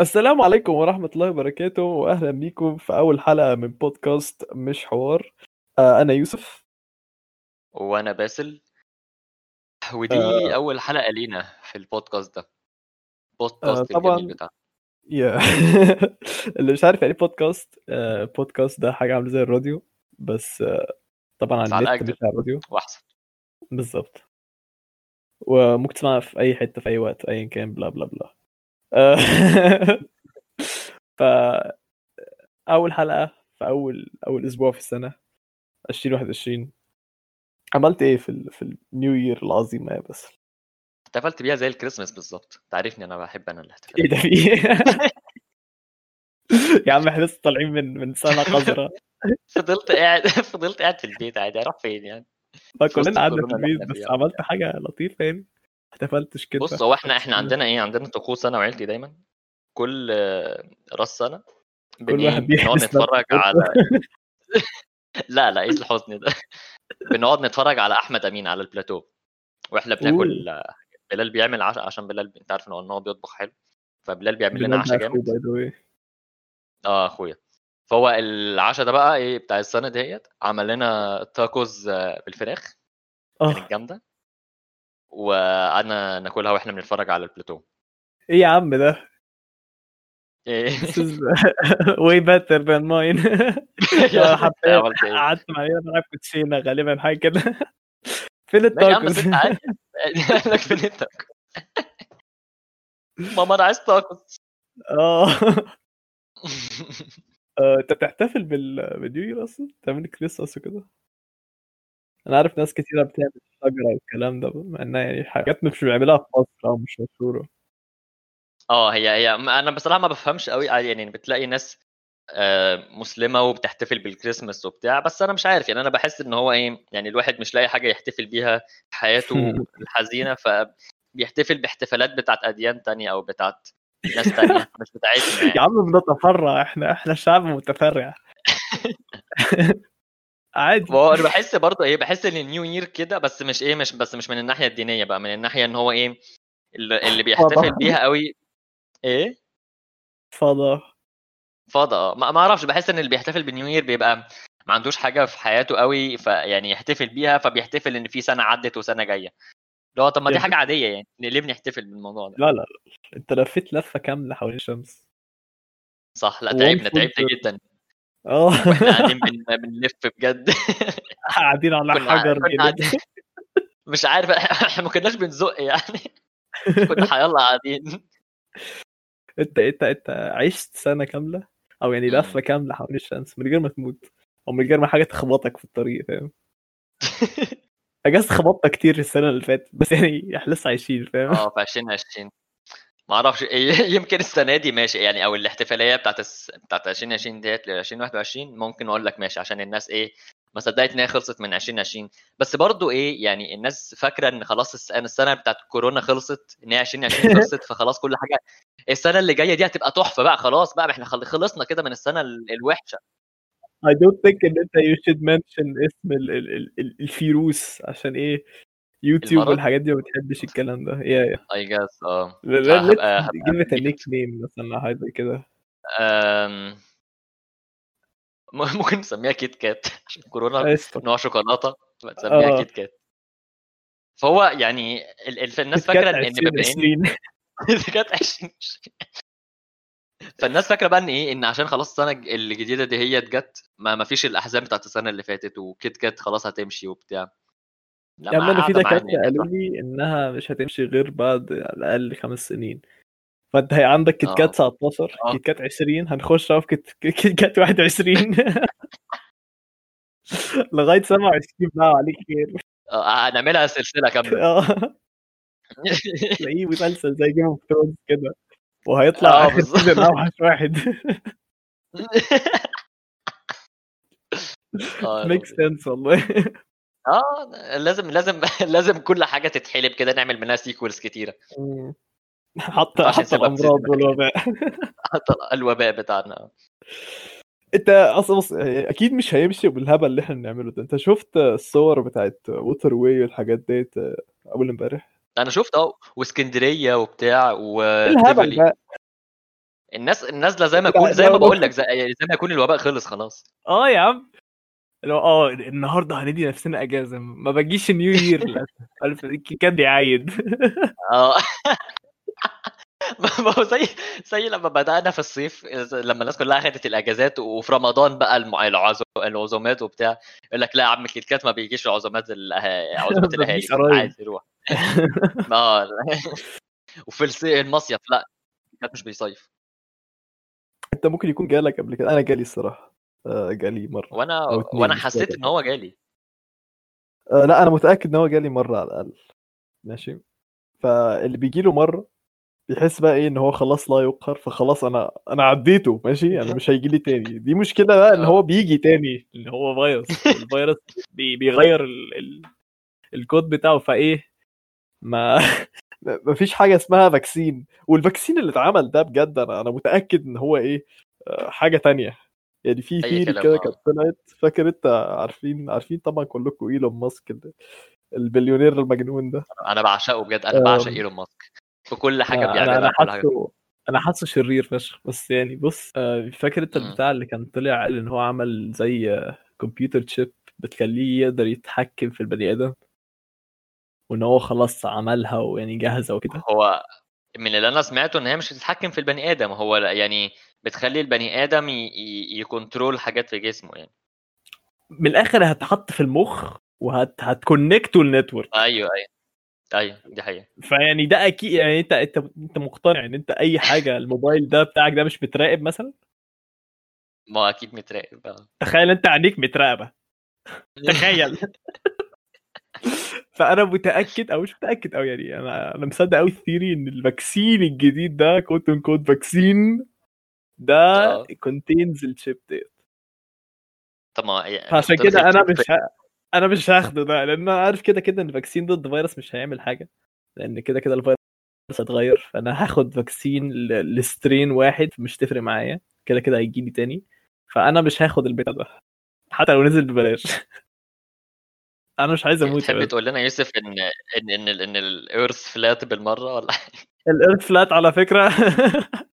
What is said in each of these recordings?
السلام عليكم ورحمة الله وبركاته وأهلا بيكم في أول حلقة من بودكاست مش حوار. آه، أنا يوسف. وأنا باسل. ودي آه. أول حلقة لينا في البودكاست ده. آه، بودكاست طبعا. الجميل بتاعنا. يا. اللي مش عارف يعني إيه بودكاست آه، بودكاست ده حاجة عاملة زي الراديو بس آه، طبعا على النت مش على الراديو. وأحسن. بالظبط. وممكن تسمعها في أي حتة في أي وقت أيا كان بلا بلا بلا. فا أول حلقة في أول أول أسبوع في السنة 2021 عملت إيه في ال... في النيو يير العظيمة يا بس؟ احتفلت بيها زي الكريسماس بالظبط. تعرفني أنا بحب أنا إيه الاحتفالات ده في إيه؟ يا عم إحنا لسه طالعين من من سنة قذرة. فضلت قاعد فضلت قاعد في البيت عادي أروح فين يعني؟ كلنا قعدنا في البيت بس عملت حاجة لطيفة يعني. احتفلتش كده. بص هو إحنا إحنا عندنا إيه؟ عندنا طقوس أنا وعيلتي دايما. كل آه، راس سنة كل واحد بنقعد نتفرج. على لا لا إيه الحزن ده؟ بنقعد نتفرج على أحمد أمين على البلاتو. وإحنا بناكل آه، بلال بيعمل عشاء عشان بلال انت عارف إن هو بيطبخ حلو. فبلال بيعمل لنا عشاء جامد. آه أخويا. فهو العشاء ده بقى إيه؟ بتاع السنة ديت عمل لنا تاكوز آه، بالفراخ. آه. كانت جامدة. وقعدنا ناكلها وإحنا بنتفرج على البلاتو. إيه يا عم ده؟ إيه؟ أنا حرفيا عملت إيه؟ قعدت مع بلعب كوتشينة غالبا حاجة كده. فين عادي قال لك فين التاكو ماما أنا عايز تاكوز آه. آه، أنت بتحتفل بال بال new year أصلا؟ بتعمل كريسماس وكده؟ أنا عارف ناس كتيرة بتعمل. شجره والكلام ده مع إنها يعني حاجات مش بيعملها في مصر أو مش مشهورة. آه هي هي أنا بصراحة ما بفهمش قوي عادي يعني بتلاقي ناس آه، مسلمة وبتحتفل بالكريسماس وبتاع بس أنا مش عارف يعني أنا بحس إن هو إيه يعني الواحد مش لاقي حاجة يحتفل بيها في حياته الحزينة فبيحتفل باحتفالات بتاعت أديان تانية أو بتاعت ناس تانية مش بتاعتنا يا يعني. عم بنتفرع إحنا إحنا شعب متفرع. عادي. ما هو أنا بحس برضه إيه بحس إن النيو يير كده بس مش إيه مش بس مش من الناحية الدينية بقى من الناحية إن هو إيه اللي اللي بيحتفل فضا بيها قوي إيه؟ فضا فاضي آه. ما أعرفش بحس إن اللي بيحتفل بالنيو يير بيبقى ما عندوش حاجة في حياته قوي فيعني يحتفل بيها فبيحتفل إن في سنة عدت وسنة جاية. اللي هو طب ما دي يعني حاجة عادية يعني ليه بنحتفل بالموضوع ده؟ لا لا لا. أنت لفيت لفة كاملة حوالين الشمس. صح لا تعبنا تعبنا جدا. آه وإحنا قاعدين بن... بنلف بجد. قاعدين على حجر مش عارف إحنا ما كناش بنزق يعني. كنا حيالله قاعدين. أنت أنت أنت عشت سنة كاملة؟ أو يعني. لفة كاملة حوالين الشمس من غير ما تموت. أو من غير ما حاجة تخبطك في الطريق فاهم؟ اجاز خبطنا كتير السنة اللي فاتت بس يعني إحنا لسه عايشين فاهم؟ آه في 2020 ما أعرفش يمكن السنة دي ماشي يعني أو الاحتفالية بتاعت الس... بتاعت 2020 ديت ل 2021 ممكن أقول لك ماشي عشان الناس إيه ما صدقت إن هي خلصت من 2020 بس برضو إيه يعني الناس فاكرة إن خلاص الس- أن السنة بتاعت كورونا خلصت إن هي 2020 خلصت فخلاص كل حاجة السنة اللي جاية دي هتبقى تحفة بقى خلاص بقى إحنا خل- خلصنا كده من السنة ال- الوحشة. I don't think إن أنت you should mention اسم ال ال ال ال الفيروس عشان إيه؟ يوتيوب والحاجات دي ما بتحبش الكلام ده. يا يا. اي جاس آه. a ميوت nickname مثلا حاجة زي كده. ممكن نسميها كيت كات عشان كورونا نوع شوكولاتة تسميها آه. كيت كات فهو يعني ال... ال... الناس كيت كات فاكرة إن إن 2020 كانت 20 فالناس فاكرة بقى إن إيه؟ إن عشان خلاص السنة الج- الجديدة دي هي جت ما ما فيش الأحزان بتاعت السنة اللي فاتت وكيت كات خلاص هتمشي وبتاع. لا يا ما عم أنا في دكاترة يعني قالوا لي إنها مش هتمشي غير بعد على الأقل خمس سنين. فأنت هي عندك كيت كات آه 19 آه. كيت كات 20 هنخش في كيت كات 21 لغاية 27 بقى عليك خير. آه، هنعملها سلسلة كاملة. آه. تلاقيه مسلسل زي Game of Thrones كده. وهيطلع آه آخر season بالظبط أوحش واحد. make sense والله. آه لازم لازم لازم كل حاجة تتحلب كده نعمل منها sequels كتيرة. حتى حتى الأمراض والوباء. حتى الوباء بتاعنا. انت أصلا بص أكيد مش هيمشي بالهبل اللي إحنا بنعمله ده. انت شفت الصور بتاعت Waterway والحاجات ديت أول امبارح؟ أنا شفت آه واسكندرية وبتاع إيه الهبل ده الناس النازله زي ما يكون زي ما بقول لك زي, زي ما يكون الوباء خلص خلاص. آه يا عم. لو آه النهارده هندي نفسنا إجازة ما بجيش نيو يير للأسف. كان بيعايد آه. ما هو زي زي لما بدأنا في الصيف لما الناس كلها اخذت الإجازات وفي رمضان بقى المع- العزو- العزومات وبتاع يقول لك لا يا عم كيت كات ما بيجيش العزومات الأه- عزومات الأهالي مفيش قرايب. عادي روح آه. وفي المصيف لا كات مش بيصيف. أنت ممكن يكون جالك قبل كده. أنا جالي الصراحة. آه، جالي مرة وأنا وأنا حسيت. إن هو جالي. آه، لا أنا متأكد إن هو جالي مرة على الأقل. ماشي؟ فاللي بيجي له مرة بيحس بقى إيه إن هو خلاص لا يقهر فخلاص أنا أنا عديته ماشي؟ أنا مش هيجي لي تاني. دي مشكلة بقى إن آه. هو بيجي تاني إن هو فيروس. الفيروس بي بيغير ال... ال... الكود بتاعه فإيه ما ما فيش حاجة اسمها vaccine وال vaccine اللي اتعمل ده بجد أنا أنا متأكد إن هو إيه آه، حاجة تانية. يعني في كلام، كده آه. كانت طلعت فاكر أنت عارفين عارفين طبعا كلكم إيلون ماسك ال- البليونير المجنون ده أنا بعشقه بجد أنا آم. بعشق إيلون ماسك في كل حاجة أنا بيعملها أنا حاجة حاسه أنا حاسه شرير فشخ بس يعني بص آه، فاكر أنت. البتاع اللي كان طلع قال إن هو عمل زي computer chip بتخليه يقدر يتحكم في البني آدم وإن هو خلاص عملها ويعني جاهزة وكده هو من اللي أنا سمعته إن هي مش بتتحكم في البني آدم هو يعني بتخلي البني آدم ي- ي- ي control حاجات في جسمه يعني. من الآخر هتحط في المخ وهت هت connect to ال network أيوه أيوه. أيوه دي حقيقة. فيعني ده أكيد يعني أنت أنت أنت مقتنع إن أنت أي حاجة الموبايل ده بتاعك ده مش متراقب مثلا؟ ما أكيد متراقب بقى تخيل أنت عينيك متراقبة. تخيل. فأنا متأكد أو مش متأكد أو يعني أنا أنا مصدق قوي ال theory إن ال vaccine الجديد ده quote unquote vaccine ده. contains ال chip ديت طب ما فعشان تدخل كده أنا مش ه... أنا مش هاخده ده لأن أنا عارف كده كده إن ال vaccine ضد فيروس مش هيعمل حاجة لأن كده كده الفيروس هيتغير فأنا هاخد vaccine ل- ل strain واحد مش تفرق معايا كده كده هيجي لي تاني فأنا مش هاخد البتاع ده حتى لو نزل ببلاش. أنا مش عايز أموت تحب تقول لنا يوسف ان ان إن, ال Earth flat بالمرة ولا؟ ال Earth flat على فكرة.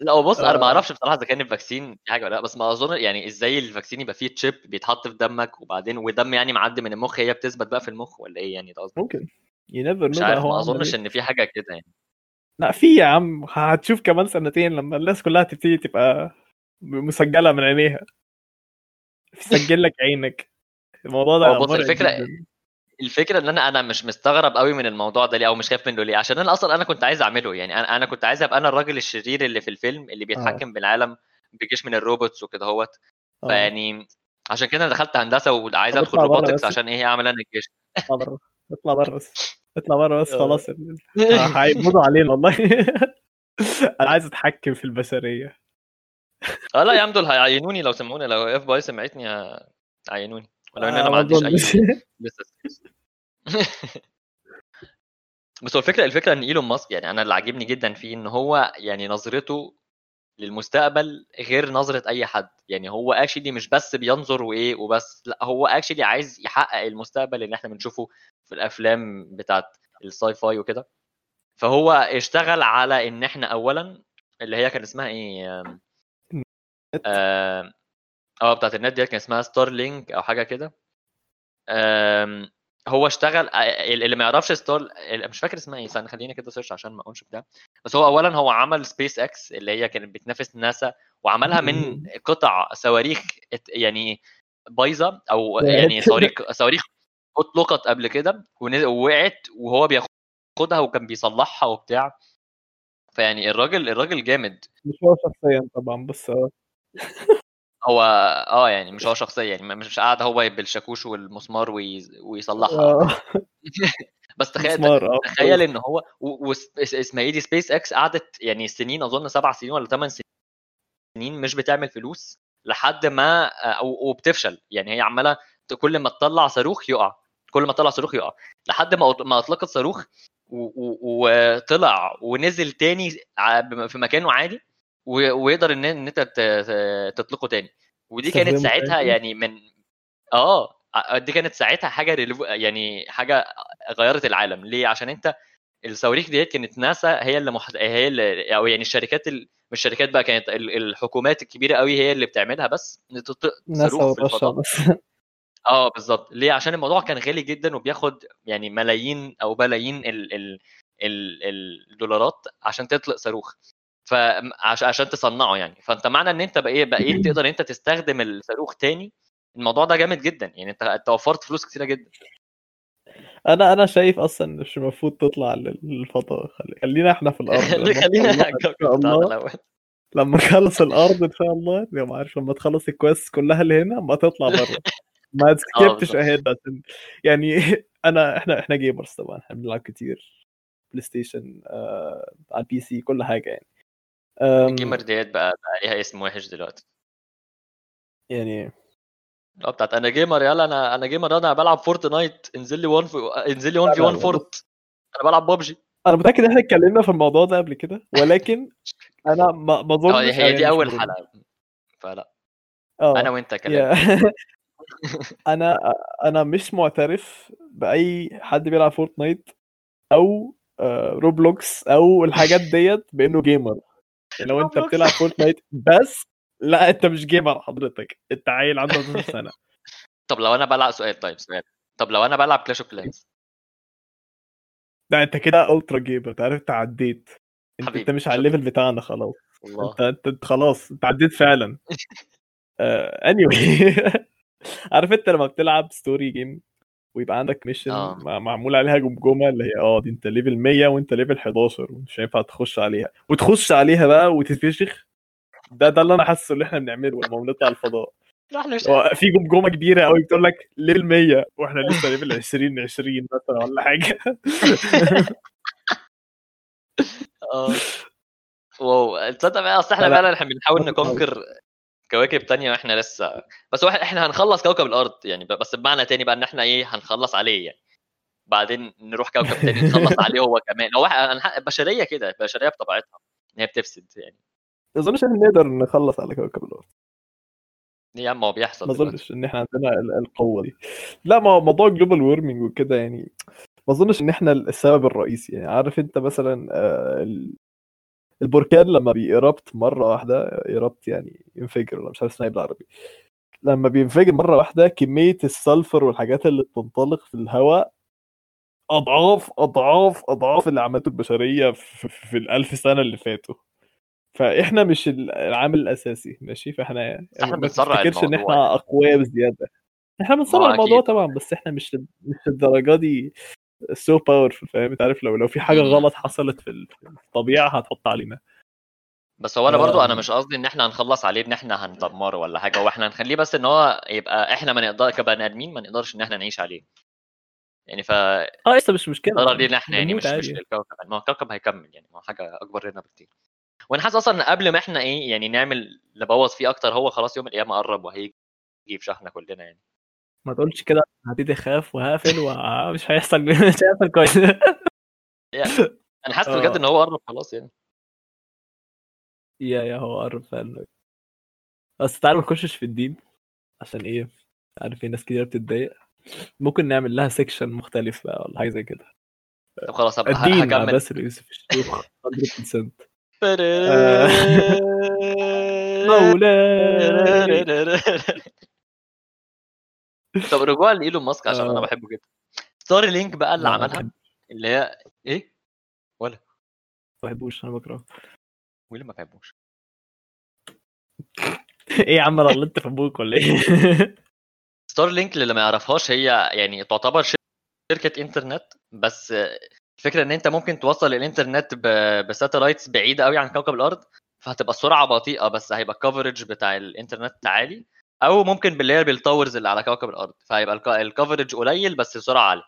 لا هو بص أنا ما آه. أعرفش بصراحة إذا كان ال vaccine في حاجة ولا لأ بس ما أظن يعني إزاي ال vaccine يبقى فيه chip بيتحط في دمك وبعدين ودم يعني معدي من المخ هي بتثبت بقى في المخ ولا إيه يعني ده قصدي ممكن you never مش عارف هو ما أظنش إيه. إن في حاجة كده يعني لا في يا عم هتشوف كمان سنتين لما الناس كلها تبتدي تبقى مسجلة من عينيها تسجل لك عينك الموضوع ده بص، مرعب الفكرة- جداً. الفكرة إن أنا أنا مش مستغرب قوي من الموضوع ده ليه أو مش خايف منه ليه عشان أنا أصلا أنا كنت عايز أعمله يعني أنا أنا كنت عايز أبقى أنا الراجل الشرير اللي في الفيلم اللي بيتحكم بالعالم بجيش من ال robots وكده هوت آه. فيعني عشان كده أنا دخلت هندسة وعايز ادخل robotics. عشان إيه أعمل أنا الجيش. اطلع بره اطلع بره بس. اطلع بره بس آه. خلاص. آه، هيقبضوا علينا والله. أنا عايز أتحكم في البشرية. آه لا يا عم دول هيعينوني لو سمعوني لو FBI سمعتني هيعينوني. ولو إن آه، أنا ما عنديش أي. لسه بس هو الفكرة الفكرة إن إيلون ماسك يعني أنا اللي عاجبني جدا فيه إن هو يعني نظرته للمستقبل غير نظرة أي حد. يعني هو actually مش بس بينظر وإيه وبس لا هو actually عايز يحقق المستقبل اللي إحنا بنشوفه في الأفلام بتاعت ال sci-fi وكده. فهو اشتغل على إن إحنا اولا اللي هي كان اسمها إيه؟ آم، آه بتاعت النت ديت كان اسمها Starlink أو حاجة كده. هو اشتغل آه، اللي ما يعرفش ستار مش فاكر اسمها إيه استنى خليني كده search عشان ما اقولش بتاع. بس هو اولا هو عمل سبيس إكس اللي هي كانت بتنافس ناسا وعملها من قطع صواريخ يعني بايظة أو يعني صواريخ صواريخ اطلقت قبل كده ووقعت وهو بياخدها وكان بيصلحها وبتاع. فيعني الراجل الراجل جامد. مش هو شخصيا طبعا بس آه، هو آه يعني مش هو شخصيا يعني مش قاعد هو بالشاكوش والمسمار وي- ويصلحها. آه، بس تخيل آه. تخيل إن هو و- وس- اس- اسمها إيه دي سبيس إكس قعدت يعني سنين أظن سبع سنين ولا ثمان سنين مش بتعمل فلوس لحد ما وبتفشل. يعني هي عمالة كل ما تطلع صاروخ يقع. كل ما تطلع صاروخ يقع. لحد ما ما أطلقت صاروخ وطلع ونزل تاني في مكانه عادي. ويقدر إن إن أنت تطلقه تاني. ودي كانت ساعتها. يعني من آه دي كانت ساعتها حاجة. يعني حاجة غيرت العالم. ليه؟ عشان أنت الصواريخ ديت كانت ناسا هي اللي محد... هي اللي أو يعني الشركات ال... مش الشركات بقى كانت ال- الحكومات الكبيرة قوي هي اللي بتعملها بس ناسا بس. آه بالظبط. ليه؟ عشان الموضوع كان غالي جدا وبياخد يعني ملايين أو بلايين ال ال ال الدولارات عشان تطلق صاروخ. فعشان تصنعه يعني. فانت معنى ان انت بقى إيه بقيت تقدر انت تستخدم الصاروخ تاني الموضوع ده جامد جدا. يعني انت انت وفرت فلوس كتيرة جدا. أنا أنا شايف أصلا مش المفروض تطلع للفضاء. خلي- خلينا إحنا في الأرض. خلينا الله لما نخلص الأرض إن شاء الله يا ما عارف لما تخلص الكويست كلها اللي هنا ما تطلع بره. ما تسكبتش بالظبط. اهيد عشان يعني أنا إحنا إحنا جيمرز طبعا. إحنا بنلعب كتير. بلاي ستيشن آه على البي سي كل حاجة يعني. الجيمر ديت بقى بقى ليها اسم وحش دلوقتي. يعني آه بتاعت أنا جيمر يلا أنا أنا جيمر أنا بلعب فورتنايت انزل لي 1 في انزل لي 1 في لا، 1 لا، فورت أنا بلعب ببجي أنا متأكد إن إحنا اتكلمنا في الموضوع ده قبل كده ولكن أنا ما ما آه أظنش هي يعني دي أول. حلقة. فلا. آه أنا وأنت كلام أنا أنا مش معترف بأي حد بيلعب Fortnite أو آه، Roblox أو الحاجات ديت بإنه gamer. لو انت. بتلعب Fortnite بس لا انت مش gamer حضرتك انت عيل عنده 12 سنة. طب لو أنا بلعب سؤال طيب سؤال. طب لو أنا بلعب Clash of Clans لا انت كده ultra gamer انت عارف انت عديت. انت, مش على. ال level بتاعنا خلاص. انت انت, انت خلاص انت عديت فعلا. اني anyway. عارف انت لما بتلعب story game ويبقى عندك mission آه. معمول عليها جمجمة اللي هي آه دي أنت level 100 وأنت level 11 ومش هينفع تخش عليها وتخش عليها بقى وتتفشخ ده ده اللي أنا حاسه اللي إحنا بنعمله لما بنطلع الفضاء إحنا مش في جمجمة كبيرة قوي بتقول لك level 100 وإحنا لسه level 20 20 مثلا ولا حاجة آه wow تصدق بقى أصل إحنا لا. فعلا إحنا بنحاول. ن conquer كواكب تانية وإحنا لسه. بس واحد إحنا هنخلص كوكب الأرض يعني بس بمعنى تاني بقى إن إحنا إيه هنخلص عليه يعني. بعدين نروح كوكب تاني نخلص عليه هو كمان. هو البشريه كده البشريه بطبيعتها. إن هي بتفسد يعني. ما أظنش إحنا نقدر نخلص على كوكب الأرض. يا عم هو بيحصل ما. أظنش إن إحنا عندنا ال- القوة دي. لا ما هو موضوع global warming وكده يعني ما أظنش إن إحنا السبب الرئيسي يعني. عارف أنت مثلا آه، البركان لما بي erupt مرة واحدة ي erupt يعني ينفجر ولا مش عارف اسمها إيه بالعربي. لما بينفجر مرة واحدة كمية ال sulfur والحاجات اللي بتنطلق في الهواء أضعاف أضعاف أضعاف اللي عملته البشرية في, في الألف سنة اللي فاتوا. فإحنا مش العامل الأساسي ماشي؟ فإحنا إحنا ما تفتكرش إن الموضوع إحنا أقوياء بزيادة. إحنا هو الموضوع. طبعا بس إحنا مش مش الدرجة دي. so powerful فاهم انت عارف لو لو في حاجة. غلط حصلت في ال- في الطبيعة هتحط علينا بس هو أنا برضو أنا آم. مش قصدي إن إحنا هنخلص عليه إن إحنا هندمره ولا حاجة هو إحنا هنخليه بس إن هو يبقى إحنا ما نقدر كبني آدمين ما نقدرش إن إحنا نعيش عليه يعني ف آه لسه مش مشكلة ضرر لينا إحنا يعني مش مش عادي. للكوكب ما هو الكوكب هيكمل يعني ما هو حاجة أكبر لنا بكتير وأنا حاسس أصلا إن قبل ما إحنا إيه يعني نعمل نبوظ فيه أكتر هو خلاص يوم القيامة قرب وهيجي في شحنه كلنا يعني ما تقولش كده هبتدي اخاف وهقفل ومش هيحصل مش هيحصل كويس. يعني أنا حاسس بجد آه. إن هو قرب خلاص يعني. يا يا هو قرب فعلا. بس تعالى ما نخشش في الدين عشان إيه؟ عارف في ناس كتير بتتضايق. ممكن نعمل لها section مختلف بقى ولا حاجة زي كده. طب خلاص الدين مع باسل يوسف الشيخ 100% طب رجوع لإيلون ماسك عشان أنا آه. بحبه جدا. Starlink بقى اللي عملها اللي هي إيه؟ ما بحبوش أنا بكرهه. واللي ما بحبوش. إيه يا عم أنا غلطت في أبوك ولا إيه؟ Starlink اللي ما يعرفهاش هي يعني تعتبر شركة إنترنت بس الفكرة إن أنت ممكن توصل الإنترنت ب satellites بعيدة قوي عن كوكب الأرض فهتبقى السرعه بطيئة بس هيبقى ال coverage بتاع الإنترنت عالي. أو ممكن باللي هي بال towers اللي على كوكب الأرض. فهيبقى ال coverage قليل بس السرعه عاليه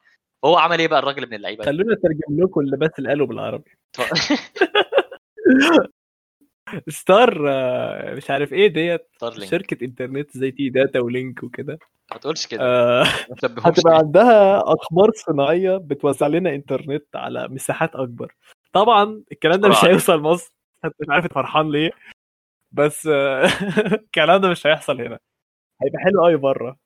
هو عمل إيه بقى الراجل ابن اللعيبة؟ خلونا اترجم لكم اللي باسل قاله بالعربي. Star مش عارف إيه ديت. شركة إنترنت زي TE Data و Link وكده. ما تقولش كده. آه، هتبقى. عندها اقمار صناعية بتوزع لنا إنترنت على مساحات أكبر. طبعا الكلام ده مش. هيوصل مصر. انت مش عارف فرحان ليه. بس آه، الكلام ده مش هيحصل هنا. هيبقى حلو قوي بره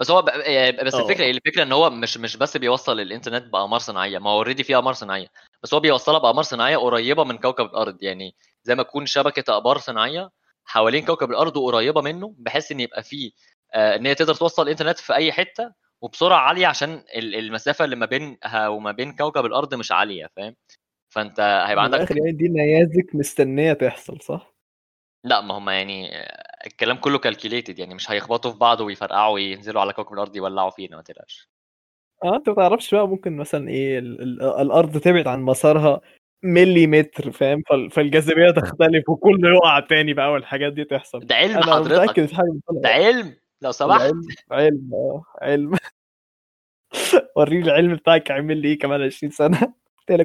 بس هو ب... آه، بس آه. الفكرة الفكرة إن هو مش مش بس بيوصل الإنترنت باقمار صناعية ما هو already في اقمار صناعية بس هو بيوصلها باقمار صناعية قريبة من كوكب الأرض يعني زي ما تكون شبكة اقمار صناعية حوالين كوكب الأرض وقريبه منه بحيث إن يبقى فيه آه، إن هي تقدر توصل الإنترنت في أي حتة وبسرعة عالية عشان ال- المسافة اللي ما بينها وما بين كوكب الأرض مش عالية فاهم فأنت هيبقى عندك يعني دي نيازك مستنية تحصل صح؟ لا ما هم يعني آه، الكلام كله كالكوليتد يعني مش هيخبطوا في بعض ويفرقعوا وينزلوا على كوكب الأرض يولعوا فينا ما تقلقش. آه أنت ما تعرفش بقى ممكن مثلا إيه ال ال الأرض تبعد عن مسارها مليمتر فاهم؟ فال- فالجاذبية تختلف وكله يقع تاني بقى والحاجات دي تحصل. ده علم أنا حضرتك. متأكد حاجة ده علم! لو سمحت علم علم آه علم. وريني العلم بتاعك عامل لي إيه كمان 20 سنة؟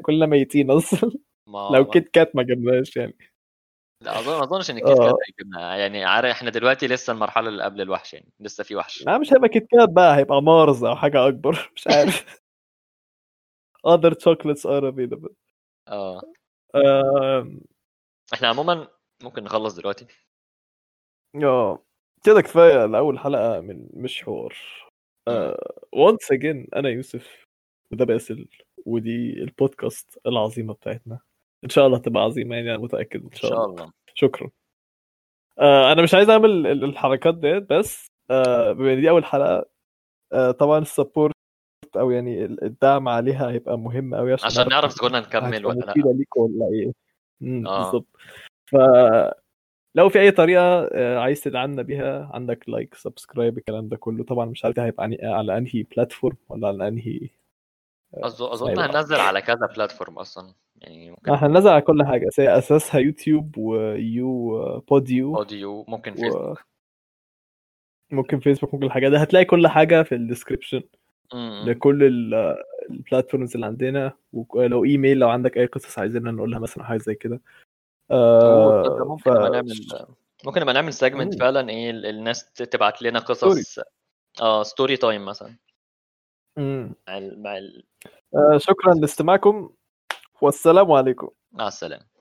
كلنا ميتين أصلا. لو Kit Kat ما جبناش يعني. لا اظن ما أظنش إن Kit Kat هيجيبنا يعني عارف إحنا دلوقتي لسه المرحلة اللي قبل الوحش يعني لسه في وحش. لا مش هيبقى Kit Kat بقى هيبقى مارز أو حاجة أكبر مش عارف. Other chocolates are available. آه. إحنا عموما ممكن نخلص دلوقتي. آه. كده كفاية لأول حلقة من مش حوار. once again أنا يوسف وده باسل ودي البودكاست العظيمة بتاعتنا. إن شاء الله تبقى عظيمة يعني أنا متأكد إن شاء شاء الله. الله. شكرا. آه أنا مش عايز أعمل ال- الحركات ديت بس آه بما إن دي أول حلقة آه طبعا ال support أو يعني ال- الدعم عليها هيبقى مهم قوي عشان عشان نعرف كنا نكمل ولا لأ. مفيدة ليك ولا إيه. آه. بالظبط. ف لو في أي طريقة آه، عايز تدعمنا بيها عندك like subscribe الكلام ده كله طبعا مش عارف هيبقى على أنهي platform ولا على أنهي اسمها اظن هننزل على كذا platform أصلا. يعني آه، ممكن هننزل على كل حاجة سي اساسها يوتيوب ويو آه، بوديو audio ممكن فيسبوك. وممكن فيسبوك ممكن الحاجات دي هتلاقي كل حاجة في ال description لكل ال- ال platforms اللي عندنا. ولو ايميل لو عندك أي قصص عايزيننا نقولها مثلا حاجة زي كده. آه ممكن ف نعمل ممكن نبقى نعمل segment. فعلا إيه ال- الناس تبعت لنا قصص. آه story time مثلا. مع ال... مع ال... آه شكرا لاستماعكم. والسلام عليكم. مع السلامة.